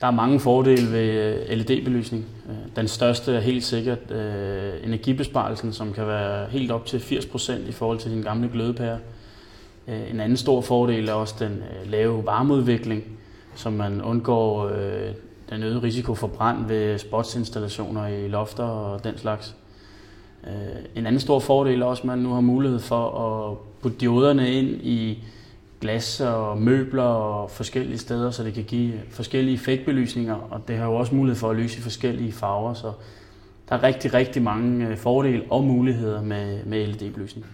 Der er mange fordele ved øh, LED-belysning. Øh, den største er helt sikkert øh, energibesparelsen, som kan være helt op til 80% i forhold til din gamle glødepære. Øh, en anden stor fordel er også den øh, lave varmeudvikling, som man undgår øh, den øgede risiko for brand ved spotsinstallationer i lofter og den slags. En anden stor fordel er også, at man nu har mulighed for at putte dioderne ind i glas og møbler og forskellige steder, så det kan give forskellige effektbelysninger, og det har jo også mulighed for at lyse i forskellige farver, så der er rigtig, rigtig mange øh, fordele og muligheder med, med LED-belysning.